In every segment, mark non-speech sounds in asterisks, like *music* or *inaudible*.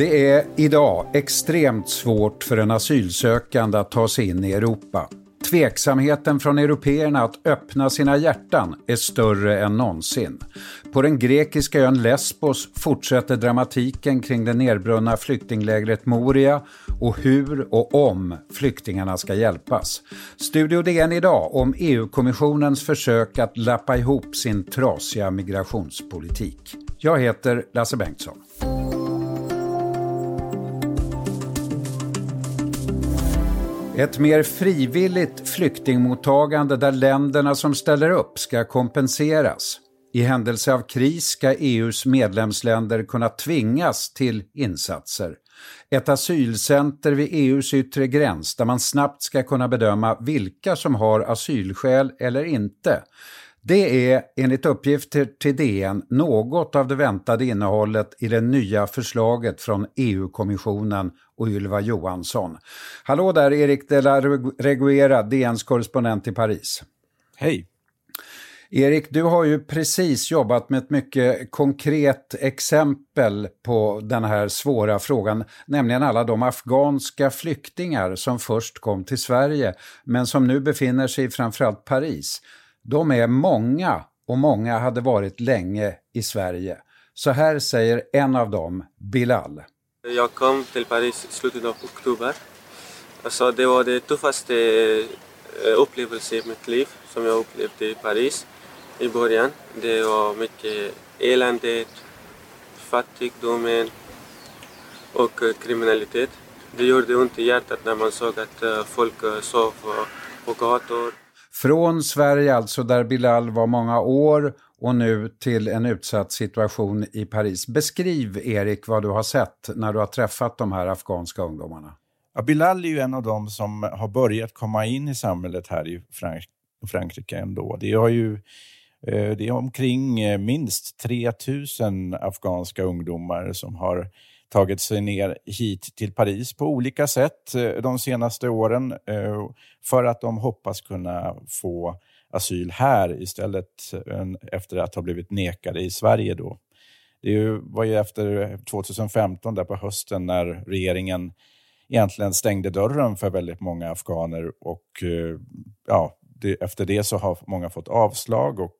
Det är idag extremt svårt för en asylsökande att ta sig in i Europa. Tveksamheten från européerna att öppna sina hjärtan är större än någonsin. På den grekiska ön Lesbos fortsätter dramatiken kring det nedbrunna flyktinglägret Moria och hur och om flyktingarna ska hjälpas. Studio DN idag om EU-kommissionens försök att lappa ihop sin trasiga migrationspolitik. Jag heter Lasse Bengtsson. Ett mer frivilligt flyktingmottagande där länderna som ställer upp ska kompenseras. I händelse av kris ska EUs medlemsländer kunna tvingas till insatser. Ett asylcenter vid EUs yttre gräns där man snabbt ska kunna bedöma vilka som har asylskäl eller inte. Det är enligt uppgifter till DN något av det väntade innehållet i det nya förslaget från EU-kommissionen och Ylva Johansson. Hallå där Erik de la Reguera, DNs korrespondent i Paris. Hej! Erik, du har ju precis jobbat med ett mycket konkret exempel på den här svåra frågan, nämligen alla de afghanska flyktingar som först kom till Sverige, men som nu befinner sig i framförallt Paris. De är många och många hade varit länge i Sverige. Så här säger en av dem, Bilal. Jag kom till Paris i slutet av oktober. Alltså det var det tuffaste eh, upplevelsen i mitt liv som jag upplevde i Paris i början. Det var mycket elände, fattigdomen och eh, kriminalitet. Det gjorde ont i hjärtat när man såg att eh, folk sov på gator. Från Sverige alltså, där Bilal var många år och nu till en utsatt situation i Paris. Beskriv, Erik, vad du har sett när du har träffat de här afghanska ungdomarna. Ja, Bilal är ju en av dem som har börjat komma in i samhället här i Frank Frankrike ändå. Det, har ju, eh, det är omkring eh, minst 3 000 afghanska ungdomar som har tagit sig ner hit till Paris på olika sätt eh, de senaste åren eh, för att de hoppas kunna få asyl här istället efter att ha blivit nekade i Sverige. Då. Det var ju efter 2015, där på hösten, när regeringen egentligen stängde dörren för väldigt många afghaner och eh, ja, det, efter det så har många fått avslag och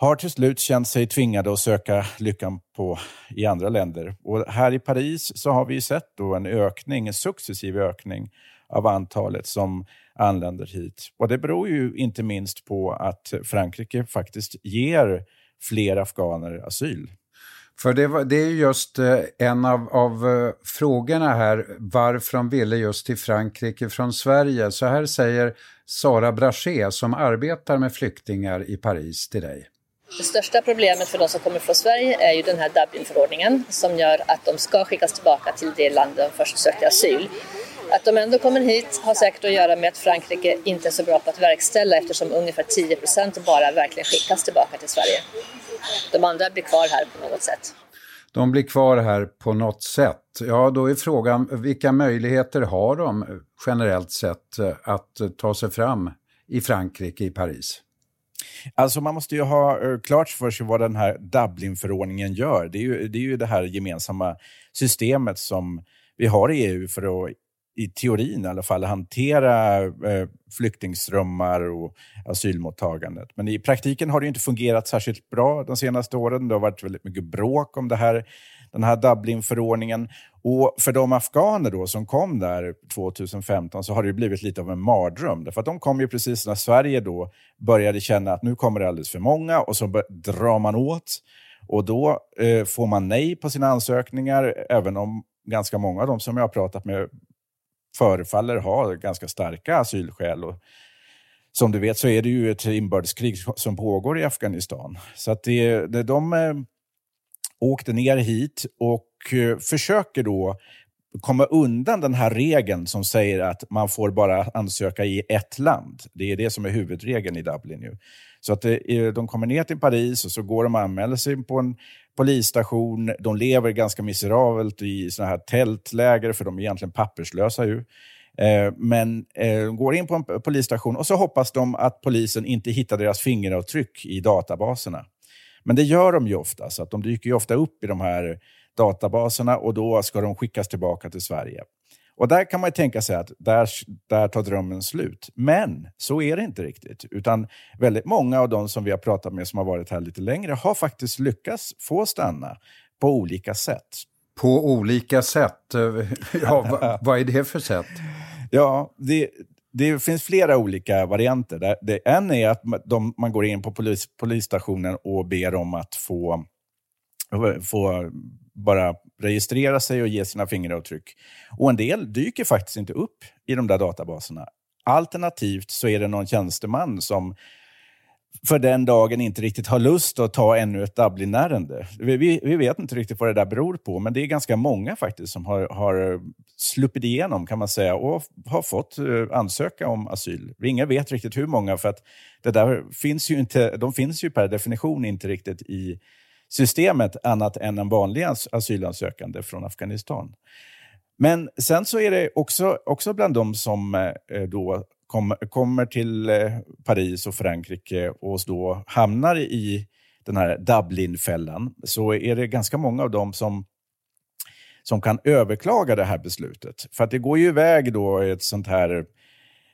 har till slut känt sig tvingade att söka lyckan på, i andra länder. Och här i Paris så har vi sett då en ökning, en successiv ökning av antalet som anländer hit. Och Det beror ju inte minst på att Frankrike faktiskt ger fler afghaner asyl. För det, det är just eh, en av, av eh, frågorna här, varför de ville just till Frankrike från Sverige. Så här säger Sara Brachet som arbetar med flyktingar i Paris till dig. Det största problemet för de som kommer från Sverige är ju den här Dublinförordningen som gör att de ska skickas tillbaka till det land de först sökte asyl. Att de ändå kommer hit har säkert att göra med att Frankrike inte är så bra på att verkställa eftersom ungefär 10% bara verkligen skickas tillbaka till Sverige. De andra blir kvar här på något sätt. De blir kvar här på något sätt. Ja, då är frågan vilka möjligheter har de generellt sett att ta sig fram i Frankrike, i Paris? Alltså man måste ju ha eh, klart för sig vad den här Dublinförordningen gör. Det är, ju, det är ju det här gemensamma systemet som vi har i EU för att i teorin i alla fall, hantera eh, flyktingströmmar och asylmottagandet. Men i praktiken har det inte fungerat särskilt bra de senaste åren. Det har varit väldigt mycket bråk om det här, den här Dublinförordningen. Och för de afghaner då som kom där 2015 så har det blivit lite av en mardröm. Därför att de kom ju precis när Sverige då började känna att nu kommer det alldeles för många och så drar man åt. Och då eh, får man nej på sina ansökningar, även om ganska många av dem som jag har pratat med förefaller ha ganska starka asylskäl. Och som du vet så är det ju ett inbördeskrig som pågår i Afghanistan. Så att det, det, de eh, åkte ner hit och eh, försöker då komma undan den här regeln som säger att man får bara ansöka i ett land. Det är det som är huvudregeln i Dublin. nu. Så att det, de kommer ner till Paris och så går de och anmäler sig på en polisstation. De lever ganska miserabelt i såna här tältläger, för de är egentligen papperslösa. Ju. Men de går in på en polisstation och så hoppas de att polisen inte hittar deras fingeravtryck i databaserna. Men det gör de ju ofta, så att de dyker ju ofta upp i de här databaserna och då ska de skickas tillbaka till Sverige. Och där kan man tänka sig att där, där tar drömmen slut. Men så är det inte riktigt. Utan väldigt många av de som vi har pratat med som har varit här lite längre har faktiskt lyckats få stanna på olika sätt. På olika sätt? *laughs* Ja, vad, vad är det för sätt? Ja, det, det finns flera olika varianter. Det, en är att de, man går in på polis, polisstationen och ber om att få, få bara registrera sig och ge sina fingeravtryck. Och en del dyker faktiskt inte upp i de där databaserna. Alternativt så är det någon tjänsteman som för den dagen inte riktigt har lust att ta ännu ett Dublin-ärende. Vi, vi, vi, vet inte riktigt vad det där beror på, men det är ganska många faktiskt som har, har sluppit igenom kan man säga och har fått eh, ansöka om asyl. Ingen vet riktigt hur många, för att det där finns ju inte, de finns ju per definition inte riktigt i systemet annat än en vanlig asylansökande från Afghanistan. Men sen så är det också, också bland de som eh, då kommer, kommer till eh, Paris och Frankrike och då hamnar i den här Dublinfällan, så är det ganska många av dem som som kan överklaga det här beslutet. För att det går ju iväg då ett sånt här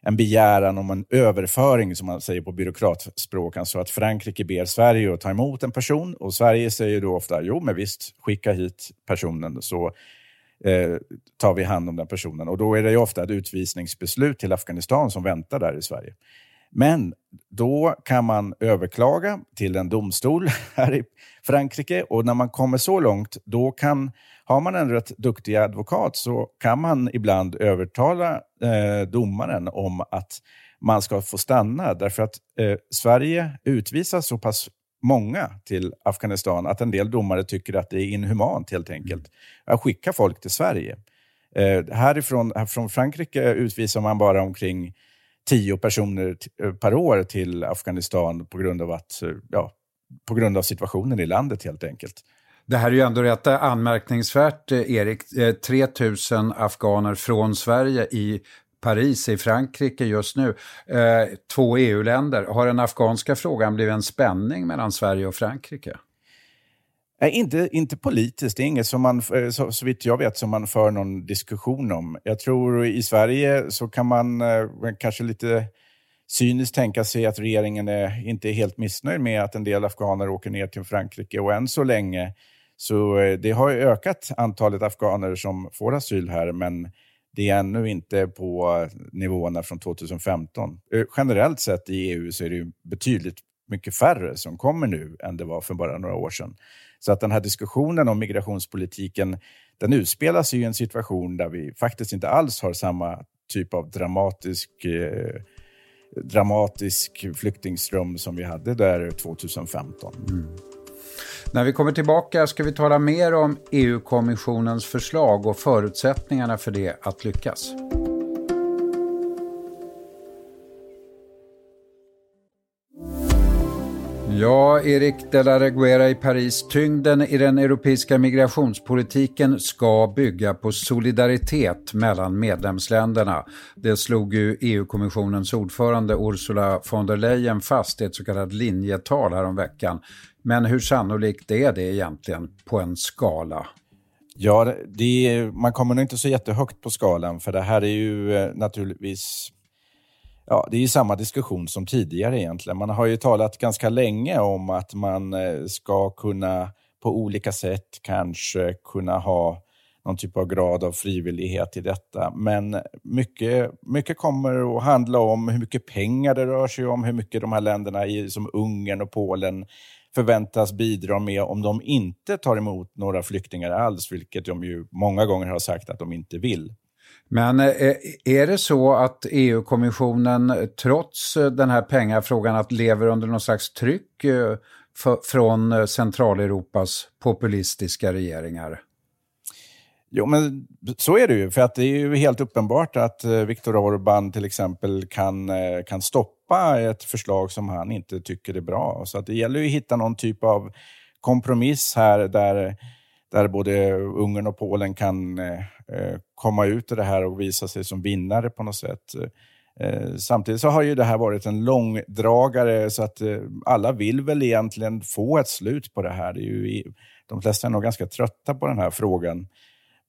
en begäran om en överföring, som man säger på byråkratspråk. Alltså att Frankrike ber Sverige att ta emot en person och Sverige säger då ofta, jo men visst, skicka hit personen så eh, tar vi hand om den personen. Och då är det ju ofta ett utvisningsbeslut till Afghanistan som väntar där i Sverige. Men då kan man överklaga till en domstol *laughs* här i Frankrike och när man kommer så långt, då kan har man en rätt duktig advokat så kan man ibland övertala eh, domaren om att man ska få stanna därför att eh, Sverige utvisar så pass många till Afghanistan att en del domare tycker att det är inhumant helt enkelt att skicka folk till Sverige. Eh, härifrån här från Frankrike utvisar man bara omkring tio personer eh, per år till Afghanistan på grund av, att, eh, ja, på grund av situationen i landet helt enkelt. Det här är ju ändå rätt anmärkningsvärt, eh, Erik. 3000 eh, afghaner från Sverige i Paris i Frankrike just nu. Eh, två EU-länder. Har den afghanska frågan blivit en spänning mellan Sverige och Frankrike? Nej, inte, inte politiskt. Det är inget som man, eh, så, så vitt jag vet, som man för någon diskussion om. Jag tror i Sverige så kan man eh, kanske lite cyniskt tänka sig att regeringen är, inte är helt missnöjd med att en del afghaner åker ner till Frankrike. Och än så länge så eh, det har ökat antalet afghaner som får asyl här, men det är ännu inte på nivåerna från 2015. Eh, generellt sett i EU så är det betydligt mycket färre som kommer nu än det var för bara några år sedan. Så att den här diskussionen om migrationspolitiken, den utspelar sig i en situation där vi faktiskt inte alls har samma typ av dramatisk eh, dramatisk flyktingström som vi hade där 2015. Mm. När vi kommer tillbaka ska vi tala mer om EU-kommissionens förslag och förutsättningarna för det att lyckas. Ja, Erik de la Reguera i Paris. Tyngden i den europeiska migrationspolitiken ska bygga på solidaritet mellan medlemsländerna. Det slog ju EU-kommissionens ordförande Ursula von der Leyen fast i ett så kallat linjetal häromveckan. Men hur sannolikt är det egentligen på en skala? Ja, det, man kommer nog inte så jättehögt på skalan, för det här är ju eh, naturligtvis Ja, det är ju samma diskussion som tidigare egentligen. Man har ju talat ganska länge om att man eh, ska kunna på olika sätt kanske kunna ha någon typ av grad av frivillighet i detta. Men mycket, mycket kommer att handla om hur mycket pengar det rör sig om, hur mycket de här länderna som Ungern och Polen förväntas bidra med om de inte tar emot några flyktingar alls, vilket de ju många gånger har sagt att de inte vill. Men eh, är det så att EU-kommissionen trots eh, den här pengafrågan att lever under någon slags tryck eh, från Centraleuropas populistiska regeringar? Jo, men så är det ju. För att det är ju helt uppenbart att eh, Viktor Orbán till exempel kan, eh, kan stoppa ett förslag som han inte tycker är bra. Så att det gäller ju att hitta någon typ av kompromiss här där, där både Ungern och Polen kan eh, komma ut ur det här och visa sig som vinnare på något sätt. Samtidigt så har ju det här varit en långdragare så att alla vill väl egentligen få ett slut på det här. Det är ju, de flesta är nog ganska trötta på den här frågan.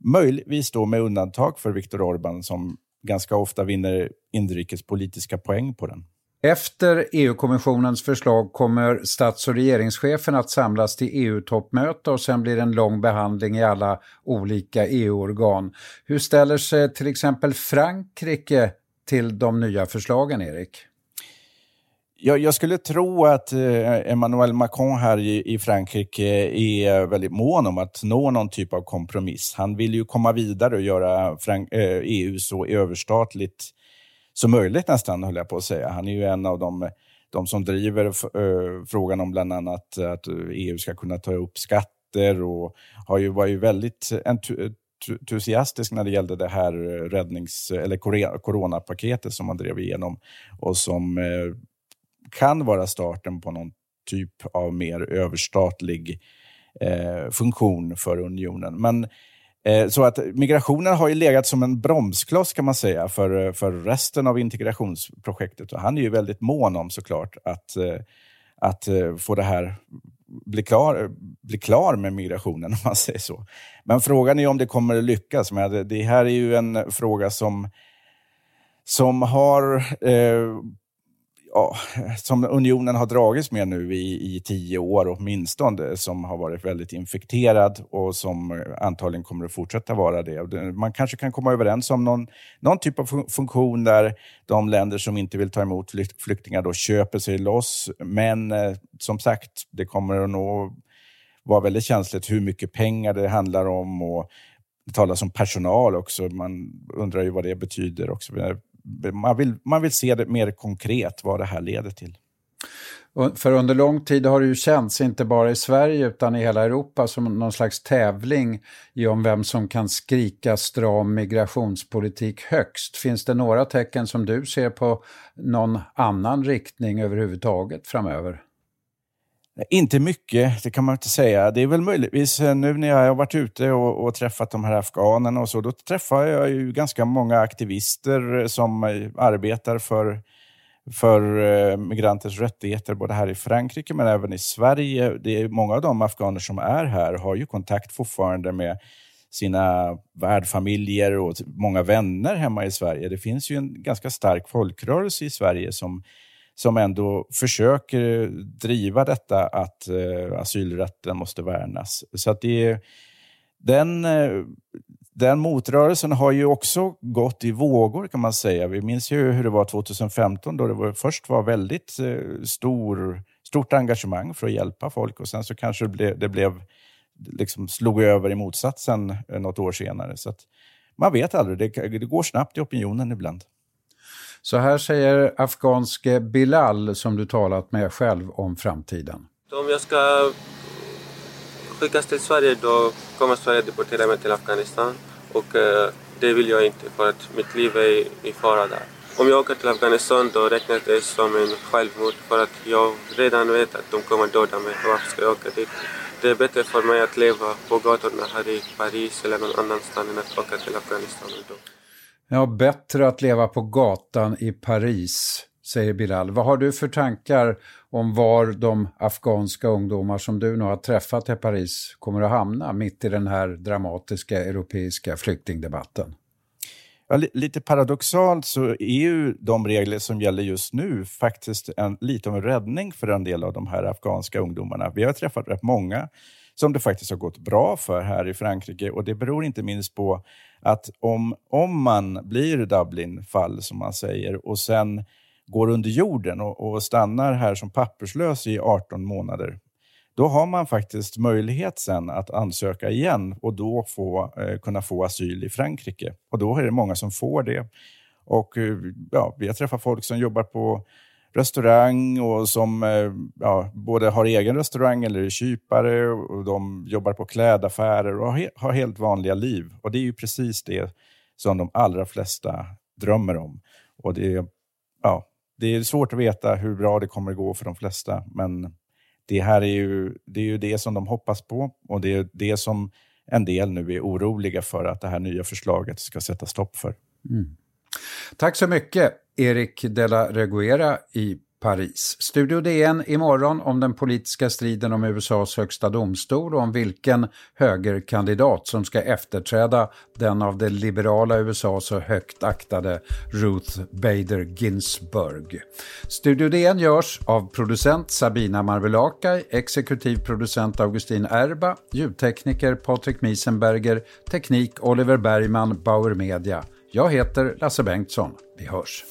Möjligtvis då med undantag för Viktor Orbán som ganska ofta vinner inrikespolitiska poäng på den. Efter EU-kommissionens förslag kommer stats och regeringschefen att samlas till EU-toppmöte och sen blir det en lång behandling i alla olika EU-organ. Hur ställer sig till exempel Frankrike till de nya förslagen, Erik? Jag, jag skulle tro att eh, Emmanuel Macron här i, i, Frankrike eh, är väldigt mån om att nå någon typ av kompromiss. Han vill ju komma vidare och göra Frank, eh, EU så överstatligt som möjligt nästan, höll jag på att säga. Han är ju en av de, de som driver eh, frågan om bland annat att EU ska kunna ta upp skatter och har ju, var ju väldigt entusiastisk när det gällde det här räddnings eller coronapaketet som man drev igenom och som eh, kan vara starten på någon typ av mer överstatlig eh, funktion för unionen. Men eh, så att migrationen har ju legat som en bromskloss kan man säga för, eh, för resten av integrationsprojektet. Och han är ju väldigt mån om såklart att, eh, att eh, få det här bli klar, bli klar med migrationen, *laughs* om man säger så. Men frågan är om det kommer att lyckas. Men det här är ju en fråga som, som har eh, ja, som unionen har dragits med nu i, i tio år åtminstone, som har varit väldigt infekterad och som eh, antagligen kommer att fortsätta vara det. Man kanske kan komma överens om någon, någon typ av funktion där de länder som inte vill ta emot flyktingar då köper sig loss. Men eh, som sagt, det kommer att nog vara väldigt känsligt hur mycket pengar det handlar om och det talas om personal också. Man undrar ju vad det betyder också man vill, man vill se det mer konkret, vad det här leder till. För under lång tid har det ju känts, inte bara i Sverige utan i hela Europa, som någon slags tävling i om vem som kan skrika stram migrationspolitik högst. Finns det några tecken som du ser på någon annan riktning överhuvudtaget framöver? Inte mycket, det kan man inte säga. Det är väl möjligtvis eh, nu när jag har varit ute och, och, träffat de här afghanerna och så, då träffar jag ju ganska många aktivister eh, som eh, arbetar för, för eh, migranters rättigheter, både här i Frankrike men även i Sverige. Det är många av de afghaner som är här har ju kontakt fortfarande med sina värdfamiljer och många vänner hemma i Sverige. Det finns ju en ganska stark folkrörelse i Sverige som som ändå försöker eh, driva detta att eh, asylrätten måste värnas. Så att det, den, eh, den motrörelsen har ju också gått i vågor kan man säga. Vi minns ju hur det var 2015 då det var, först var väldigt eh, stor, stort engagemang för att hjälpa folk och sen så kanske det blev, det blev liksom slog över i motsatsen eh, något år senare. Så man vet aldrig, det, det går snabbt i opinionen ibland. Så här säger afghanske Bilal som du talat med själv om framtiden. Om jag ska skickas till Sverige då kommer Sverige deportera mig till Afghanistan och eh, det vill jag inte för att mitt liv är i fara där. Om jag åker till Afghanistan då räknas det som en självmord för att jag redan vet att de kommer döda mig. Varför ska jag åka dit? Det är bättre för mig att leva på gatorna här i Paris eller någon annanstans än att åka till Afghanistan. Då. Ja, bättre att leva på gatan i Paris, säger Bilal. Vad har du för tankar om var de afghanska ungdomar som du nu har träffat i Paris kommer att hamna mitt i den här dramatiska europeiska flyktingdebatten? Ja, lite paradoxalt så är ju de regler som gäller just nu faktiskt en, lite av en räddning för en del av de här afghanska ungdomarna. Vi har träffat rätt många som det faktiskt har gått bra för här i Frankrike och det beror inte minst på att om, om man blir Dublin-fall, som man säger, och sen går under jorden och, och stannar här som papperslös i 18 månader, då har man faktiskt möjlighet sen att ansöka igen och då få, eh, kunna få asyl i Frankrike. Och då är det många som får det. Och eh, ja, Vi har träffat folk som jobbar på restaurang och som eh, ja, både har egen restaurang eller är kypare och de jobbar på klädaffärer och har helt vanliga liv. Och det är ju precis det som de allra flesta drömmer om. Och det, ja, det är svårt att veta hur bra det kommer att gå för de flesta, men det här är ju det, är ju det som de hoppas på och det är det som en del nu är oroliga för att det här nya förslaget ska sätta stopp för. Mm. Tack så mycket, Erik de la Reguera i Paris. Studio DN imorgon om den politiska striden om USAs högsta domstol och om vilken högerkandidat som ska efterträda den av det liberala USA så högt aktade Ruth Bader Ginsburg. Studio DN görs av producent Sabina Marvelakaj, exekutiv producent Augustin Erba, ljudtekniker Patrik Miesenberger, teknik Oliver Bergman, Bauer Media. Jag heter Lasse Bengtsson. Vi hörs.